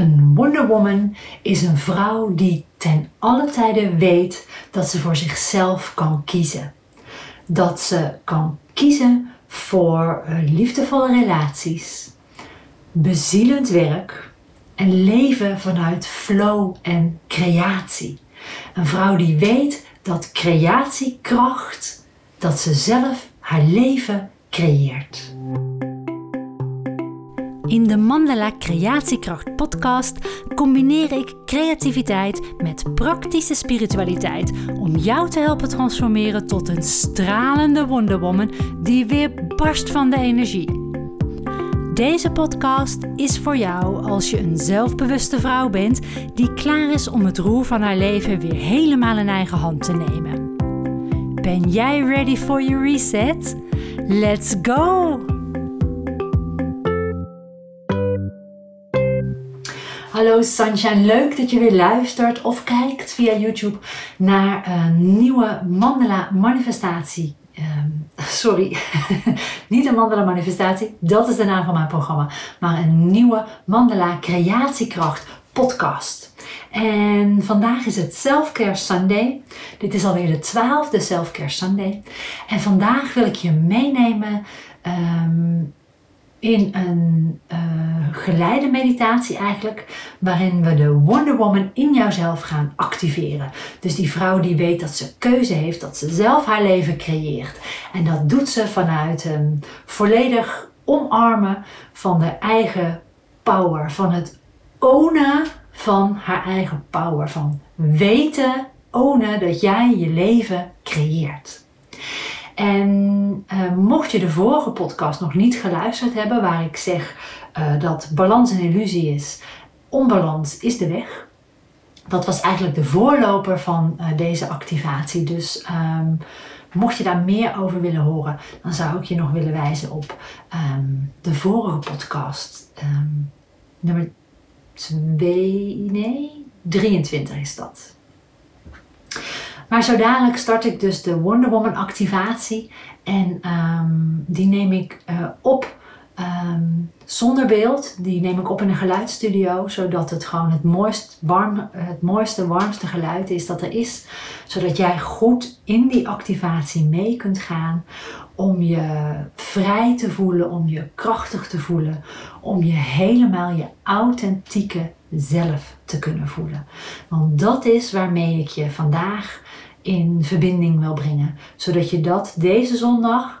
Een Wonder Woman is een vrouw die ten alle tijde weet dat ze voor zichzelf kan kiezen. Dat ze kan kiezen voor liefdevolle relaties, bezielend werk en leven vanuit flow en creatie. Een vrouw die weet dat creatiekracht, dat ze zelf haar leven creëert. In de Mandala Creatiekracht podcast combineer ik creativiteit met praktische spiritualiteit om jou te helpen transformeren tot een stralende wonderwoman die weer barst van de energie. Deze podcast is voor jou als je een zelfbewuste vrouw bent die klaar is om het roer van haar leven weer helemaal in eigen hand te nemen. Ben jij ready for your reset? Let's go! Hallo Sunshine, leuk dat je weer luistert of kijkt via YouTube naar een nieuwe Mandala manifestatie. Ehm, sorry, niet een Mandala manifestatie, dat is de naam van mijn programma, maar een nieuwe Mandala creatiekracht podcast. En vandaag is het Selfcare Sunday. Dit is alweer de twaalfde Selfcare Sunday. En vandaag wil ik je meenemen ehm, in een uh, geleide meditatie eigenlijk, waarin we de Wonder Woman in jouzelf gaan activeren. Dus die vrouw die weet dat ze keuze heeft, dat ze zelf haar leven creëert. En dat doet ze vanuit een volledig omarmen van de eigen power, van het ownen van haar eigen power, van weten, ownen dat jij je leven creëert. En uh, mocht je de vorige podcast nog niet geluisterd hebben, waar ik zeg uh, dat balans een illusie is, onbalans is de weg. Dat was eigenlijk de voorloper van uh, deze activatie. Dus um, mocht je daar meer over willen horen, dan zou ik je nog willen wijzen op um, de vorige podcast. Um, nummer 2, nee, 23 is dat. Maar zo dadelijk start ik dus de Wonder Woman activatie. En um, die neem ik uh, op um, zonder beeld. Die neem ik op in een geluidsstudio. Zodat het gewoon het, mooist, warm, het mooiste, warmste geluid is dat er is. Zodat jij goed in die activatie mee kunt gaan. Om je vrij te voelen, om je krachtig te voelen. Om je helemaal je authentieke zelf te kunnen voelen. Want dat is waarmee ik je vandaag in verbinding wil brengen. Zodat je dat deze zondag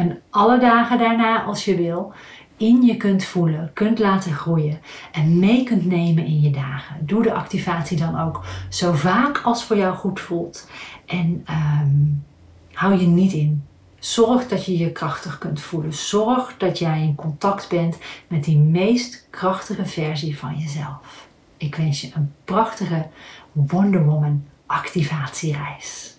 en alle dagen daarna als je wil in je kunt voelen, kunt laten groeien en mee kunt nemen in je dagen. Doe de activatie dan ook zo vaak als voor jou goed voelt. En um, hou je niet in. Zorg dat je je krachtig kunt voelen. Zorg dat jij in contact bent met die meest krachtige versie van jezelf. Ik wens je een prachtige Wonder Woman activatiereis.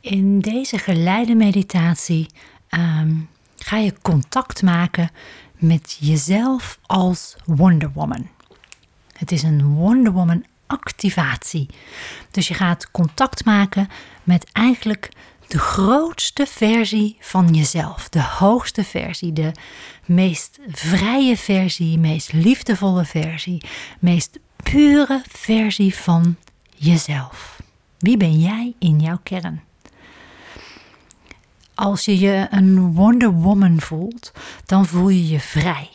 In deze geleide meditatie um, ga je contact maken met jezelf als Wonder Woman. Het is een Wonder Woman activatie. Dus je gaat contact maken met eigenlijk de grootste versie van jezelf, de hoogste versie, de meest vrije versie, meest liefdevolle versie, meest pure versie van jezelf. Wie ben jij in jouw kern? Als je je een Wonder Woman voelt, dan voel je je vrij.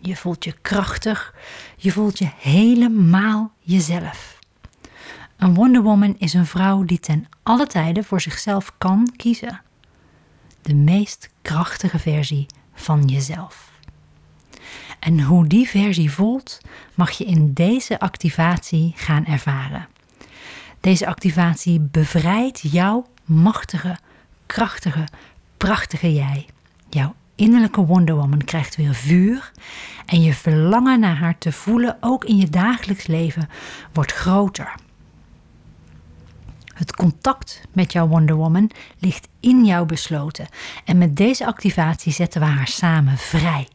Je voelt je krachtig. Je voelt je helemaal jezelf. Een Wonder Woman is een vrouw die ten alle tijden voor zichzelf kan kiezen. De meest krachtige versie van jezelf. En hoe die versie voelt, mag je in deze activatie gaan ervaren. Deze activatie bevrijdt jouw machtige, krachtige, prachtige jij. Jouw innerlijke Wonder Woman krijgt weer vuur en je verlangen naar haar te voelen, ook in je dagelijks leven, wordt groter. Het contact met jouw Wonder Woman ligt in jou besloten en met deze activatie zetten we haar samen vrij.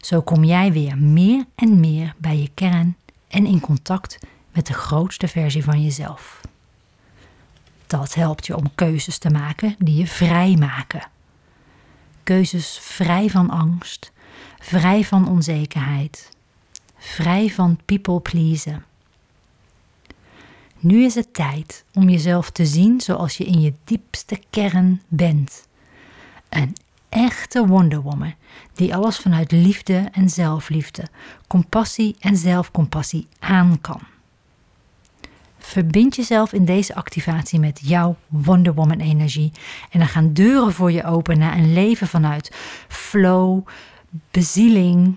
Zo kom jij weer meer en meer bij je kern en in contact met de grootste versie van jezelf. Dat helpt je om keuzes te maken die je vrij maken. Keuzes vrij van angst, vrij van onzekerheid, vrij van people pleasen. Nu is het tijd om jezelf te zien zoals je in je diepste kern bent. Een echte Wonder Woman die alles vanuit liefde en zelfliefde, compassie en zelfcompassie aan kan. Verbind jezelf in deze activatie met jouw Wonder Woman energie en dan gaan deuren voor je open naar een leven vanuit flow, bezieling,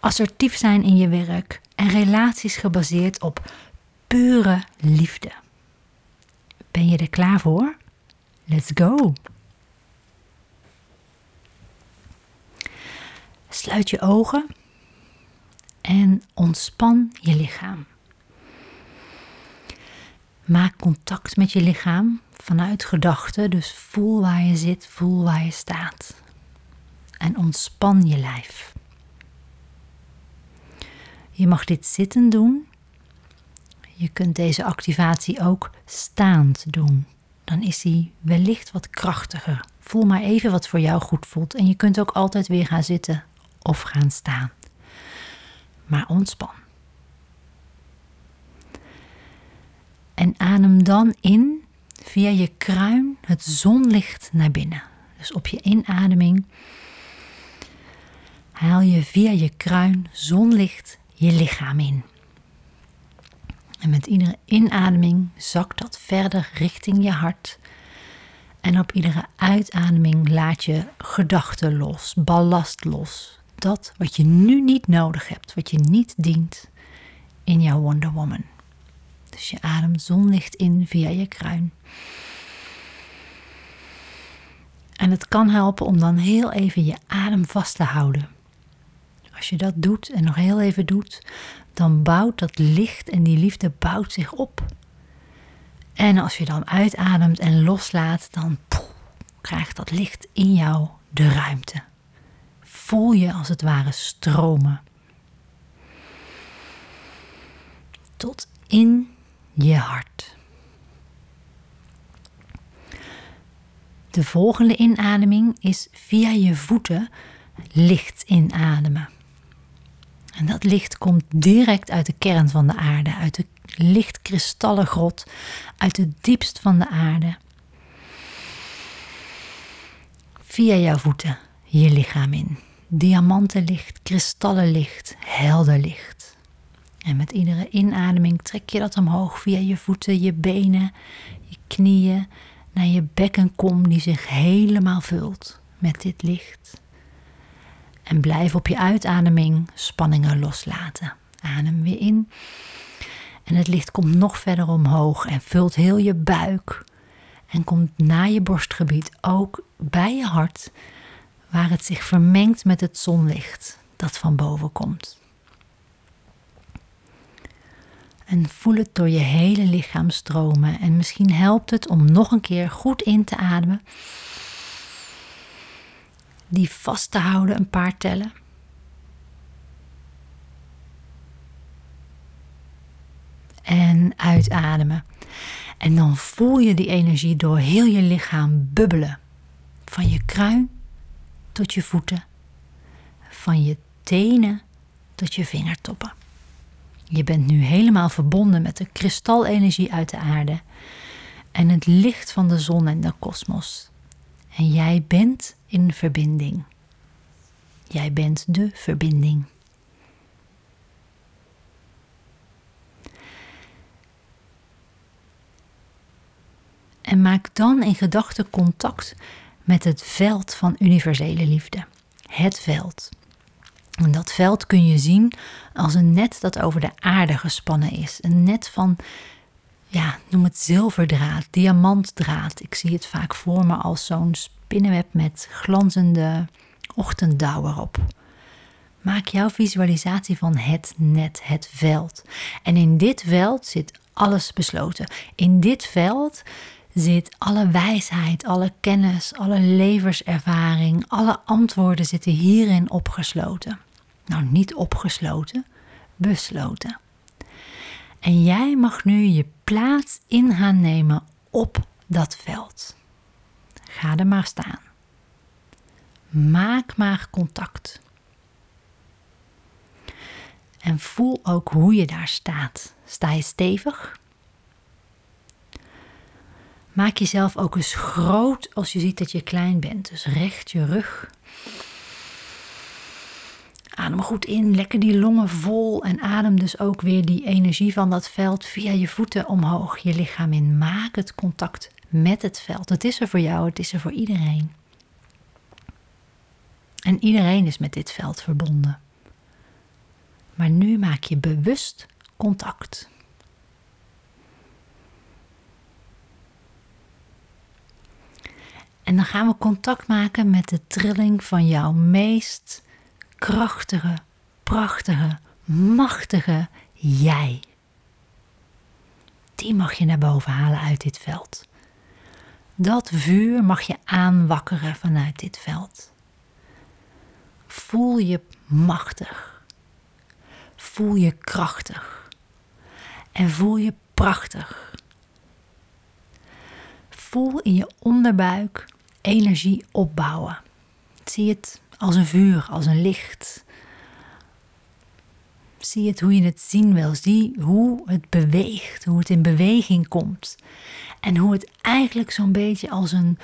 assertief zijn in je werk en relaties gebaseerd op pure liefde. Ben je er klaar voor? Let's go! Sluit je ogen en ontspan je lichaam. Maak contact met je lichaam vanuit gedachten, dus voel waar je zit, voel waar je staat. En ontspan je lijf. Je mag dit zitten doen. Je kunt deze activatie ook staand doen. Dan is die wellicht wat krachtiger. Voel maar even wat voor jou goed voelt. En je kunt ook altijd weer gaan zitten of gaan staan. Maar ontspan. En adem dan in via je kruin het zonlicht naar binnen. Dus op je inademing haal je via je kruin zonlicht je lichaam in. En met iedere inademing zakt dat verder richting je hart. En op iedere uitademing laat je gedachten los, ballast los. Dat wat je nu niet nodig hebt, wat je niet dient in jouw Wonder Woman. Dus je ademt zonlicht in via je kruin. En het kan helpen om dan heel even je adem vast te houden. Als je dat doet en nog heel even doet, dan bouwt dat licht en die liefde bouwt zich op. En als je dan uitademt en loslaat, dan krijgt dat licht in jou de ruimte. Voel je als het ware stromen. Tot in je hart. De volgende inademing is via je voeten licht inademen. En dat licht komt direct uit de kern van de aarde, uit de lichtkristallen grot, uit het diepst van de aarde. Via jouw voeten je lichaam in. Diamantenlicht, kristallenlicht, helder licht. En met iedere inademing trek je dat omhoog via je voeten, je benen, je knieën, naar je bekkenkom die zich helemaal vult met dit licht. En blijf op je uitademing spanningen loslaten. Adem weer in. En het licht komt nog verder omhoog en vult heel je buik. En komt na je borstgebied ook bij je hart, waar het zich vermengt met het zonlicht dat van boven komt. En voel het door je hele lichaam stromen. En misschien helpt het om nog een keer goed in te ademen die vast te houden een paar tellen. En uitademen. En dan voel je die energie door heel je lichaam bubbelen. Van je kruin tot je voeten. Van je tenen tot je vingertoppen. Je bent nu helemaal verbonden met de kristalenergie uit de aarde en het licht van de zon en de kosmos. En jij bent in verbinding. Jij bent de verbinding. En maak dan in gedachten contact met het veld van universele liefde. Het veld. En dat veld kun je zien als een net dat over de aarde gespannen is. Een net van, ja, noem het zilverdraad, diamantdraad. Ik zie het vaak voor me als zo'n spinnenweb met glanzende ochtenddauw erop. Maak jouw visualisatie van het net, het veld. En in dit veld zit alles besloten. In dit veld zit alle wijsheid, alle kennis, alle levenservaring, alle antwoorden zitten hierin opgesloten. Nou, niet opgesloten, besloten. En jij mag nu je plaats in gaan nemen op dat veld. Ga er maar staan. Maak maar contact. En voel ook hoe je daar staat. Sta je stevig? Maak jezelf ook eens groot als je ziet dat je klein bent. Dus recht je rug. Adem goed in, lekker die longen vol en adem dus ook weer die energie van dat veld via je voeten omhoog, je lichaam in. Maak het contact met het veld. Het is er voor jou, het is er voor iedereen. En iedereen is met dit veld verbonden. Maar nu maak je bewust contact. En dan gaan we contact maken met de trilling van jouw meest krachtige, prachtige, machtige jij. Die mag je naar boven halen uit dit veld. Dat vuur mag je aanwakkeren vanuit dit veld. Voel je machtig. Voel je krachtig. En voel je prachtig. Voel in je onderbuik energie opbouwen. Zie het als een vuur, als een licht. Zie het hoe je het zien wil. Zie hoe het beweegt, hoe het in beweging komt. En hoe het eigenlijk zo'n beetje als een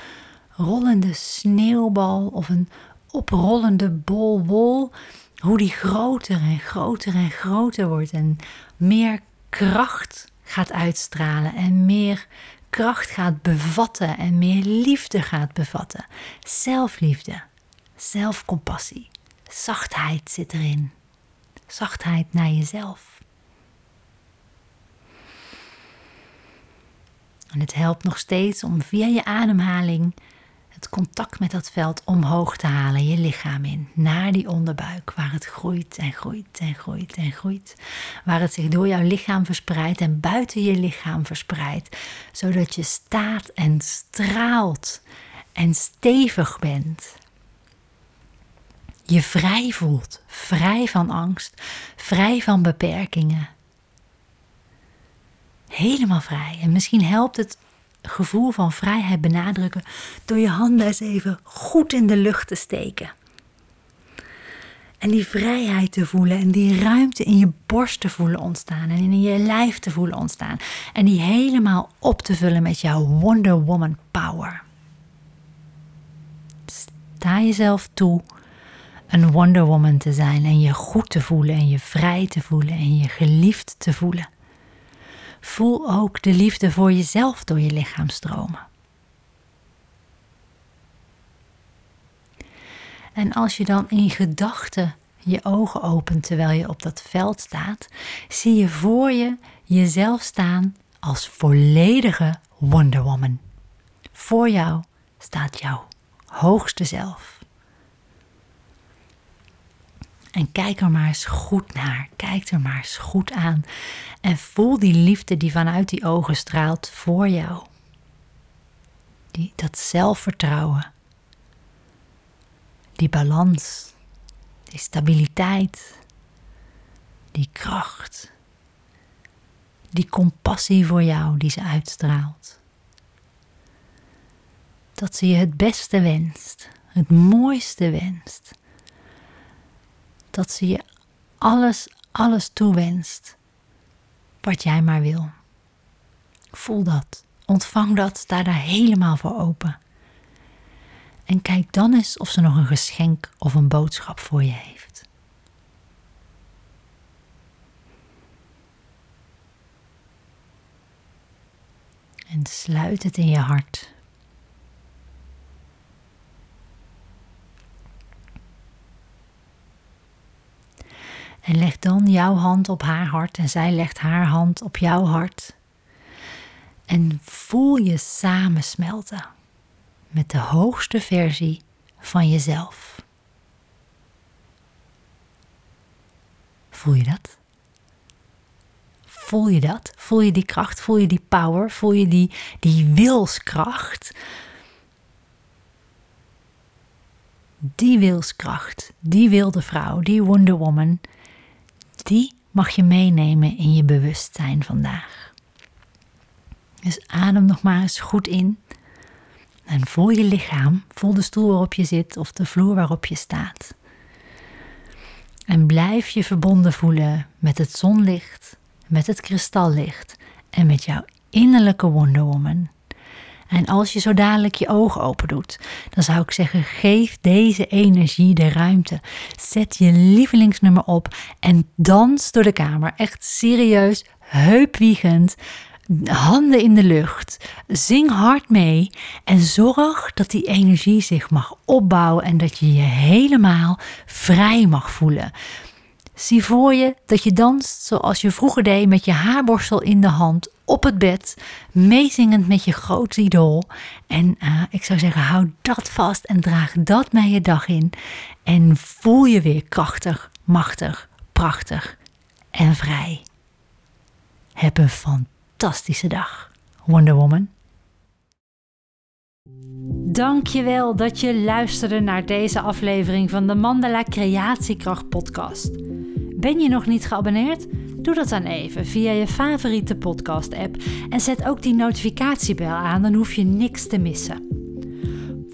rollende sneeuwbal of een oprollende bol wol, hoe die groter en groter en groter wordt en meer kracht gaat uitstralen en meer kracht gaat bevatten en meer liefde gaat bevatten. Zelfliefde, zelfcompassie, zachtheid zit erin. Zachtheid naar jezelf. En het helpt nog steeds om via je ademhaling het contact met dat veld omhoog te halen, je lichaam in, naar die onderbuik, waar het groeit en groeit en groeit en groeit. Waar het zich door jouw lichaam verspreidt en buiten je lichaam verspreidt, zodat je staat en straalt en stevig bent. Je vrij voelt, vrij van angst, vrij van beperkingen. Helemaal vrij. En misschien helpt het gevoel van vrijheid benadrukken door je handen eens even goed in de lucht te steken. En die vrijheid te voelen en die ruimte in je borst te voelen ontstaan en in je lijf te voelen ontstaan. En die helemaal op te vullen met jouw Wonder Woman power. Sta jezelf toe een Wonder Woman te zijn en je goed te voelen en je vrij te voelen en je geliefd te voelen. Voel ook de liefde voor jezelf door je lichaam stromen. En als je dan in gedachten je ogen opent terwijl je op dat veld staat, zie je voor je jezelf staan als volledige Wonder Woman. Voor jou staat jouw hoogste zelf. En kijk er maar eens goed naar. Kijk er maar eens goed aan. En voel die liefde die vanuit die ogen straalt voor jou. Die, dat zelfvertrouwen. Die balans. Die stabiliteit. Die kracht. Die compassie voor jou die ze uitstraalt. Dat ze je het beste wenst. Het mooiste wenst dat ze je alles, alles toewenst wat jij maar wil. Voel dat, ontvang dat, sta daar helemaal voor open. En kijk dan eens of ze nog een geschenk of een boodschap voor je heeft. En sluit het in je hart. En leg dan jouw hand op haar hart en zij legt haar hand op jouw hart. En voel je samensmelten met de hoogste versie van jezelf. Voel je dat? Voel je dat? Voel je die kracht? Voel je die power? Voel je die, die wilskracht? Die wilskracht, die wilde vrouw, die Wonder Woman, die mag je meenemen in je bewustzijn vandaag. Dus adem nog maar eens goed in. En voel je lichaam, voel de stoel waarop je zit of de vloer waarop je staat. En blijf je verbonden voelen met het zonlicht, met het kristallicht en met jouw innerlijke Wonder Woman. En als je zo dadelijk je ogen open doet, dan zou ik zeggen: geef deze energie de ruimte. Zet je lievelingsnummer op en dans door de kamer. Echt serieus, heupwiegend, handen in de lucht. Zing hard mee en zorg dat die energie zich mag opbouwen en dat je je helemaal vrij mag voelen. Zie voor je dat je danst zoals je vroeger deed met je haarborstel in de hand op het bed, meezingend met je groot idool. En uh, ik zou zeggen, hou dat vast en draag dat mee je dag in. En voel je weer krachtig, machtig, prachtig en vrij. Heb een fantastische dag, Wonder Woman. Dankjewel dat je luisterde naar deze aflevering van de Mandala Creatiekracht podcast. Ben je nog niet geabonneerd? Doe dat dan even via je favoriete podcast-app en zet ook die notificatiebel aan, dan hoef je niks te missen.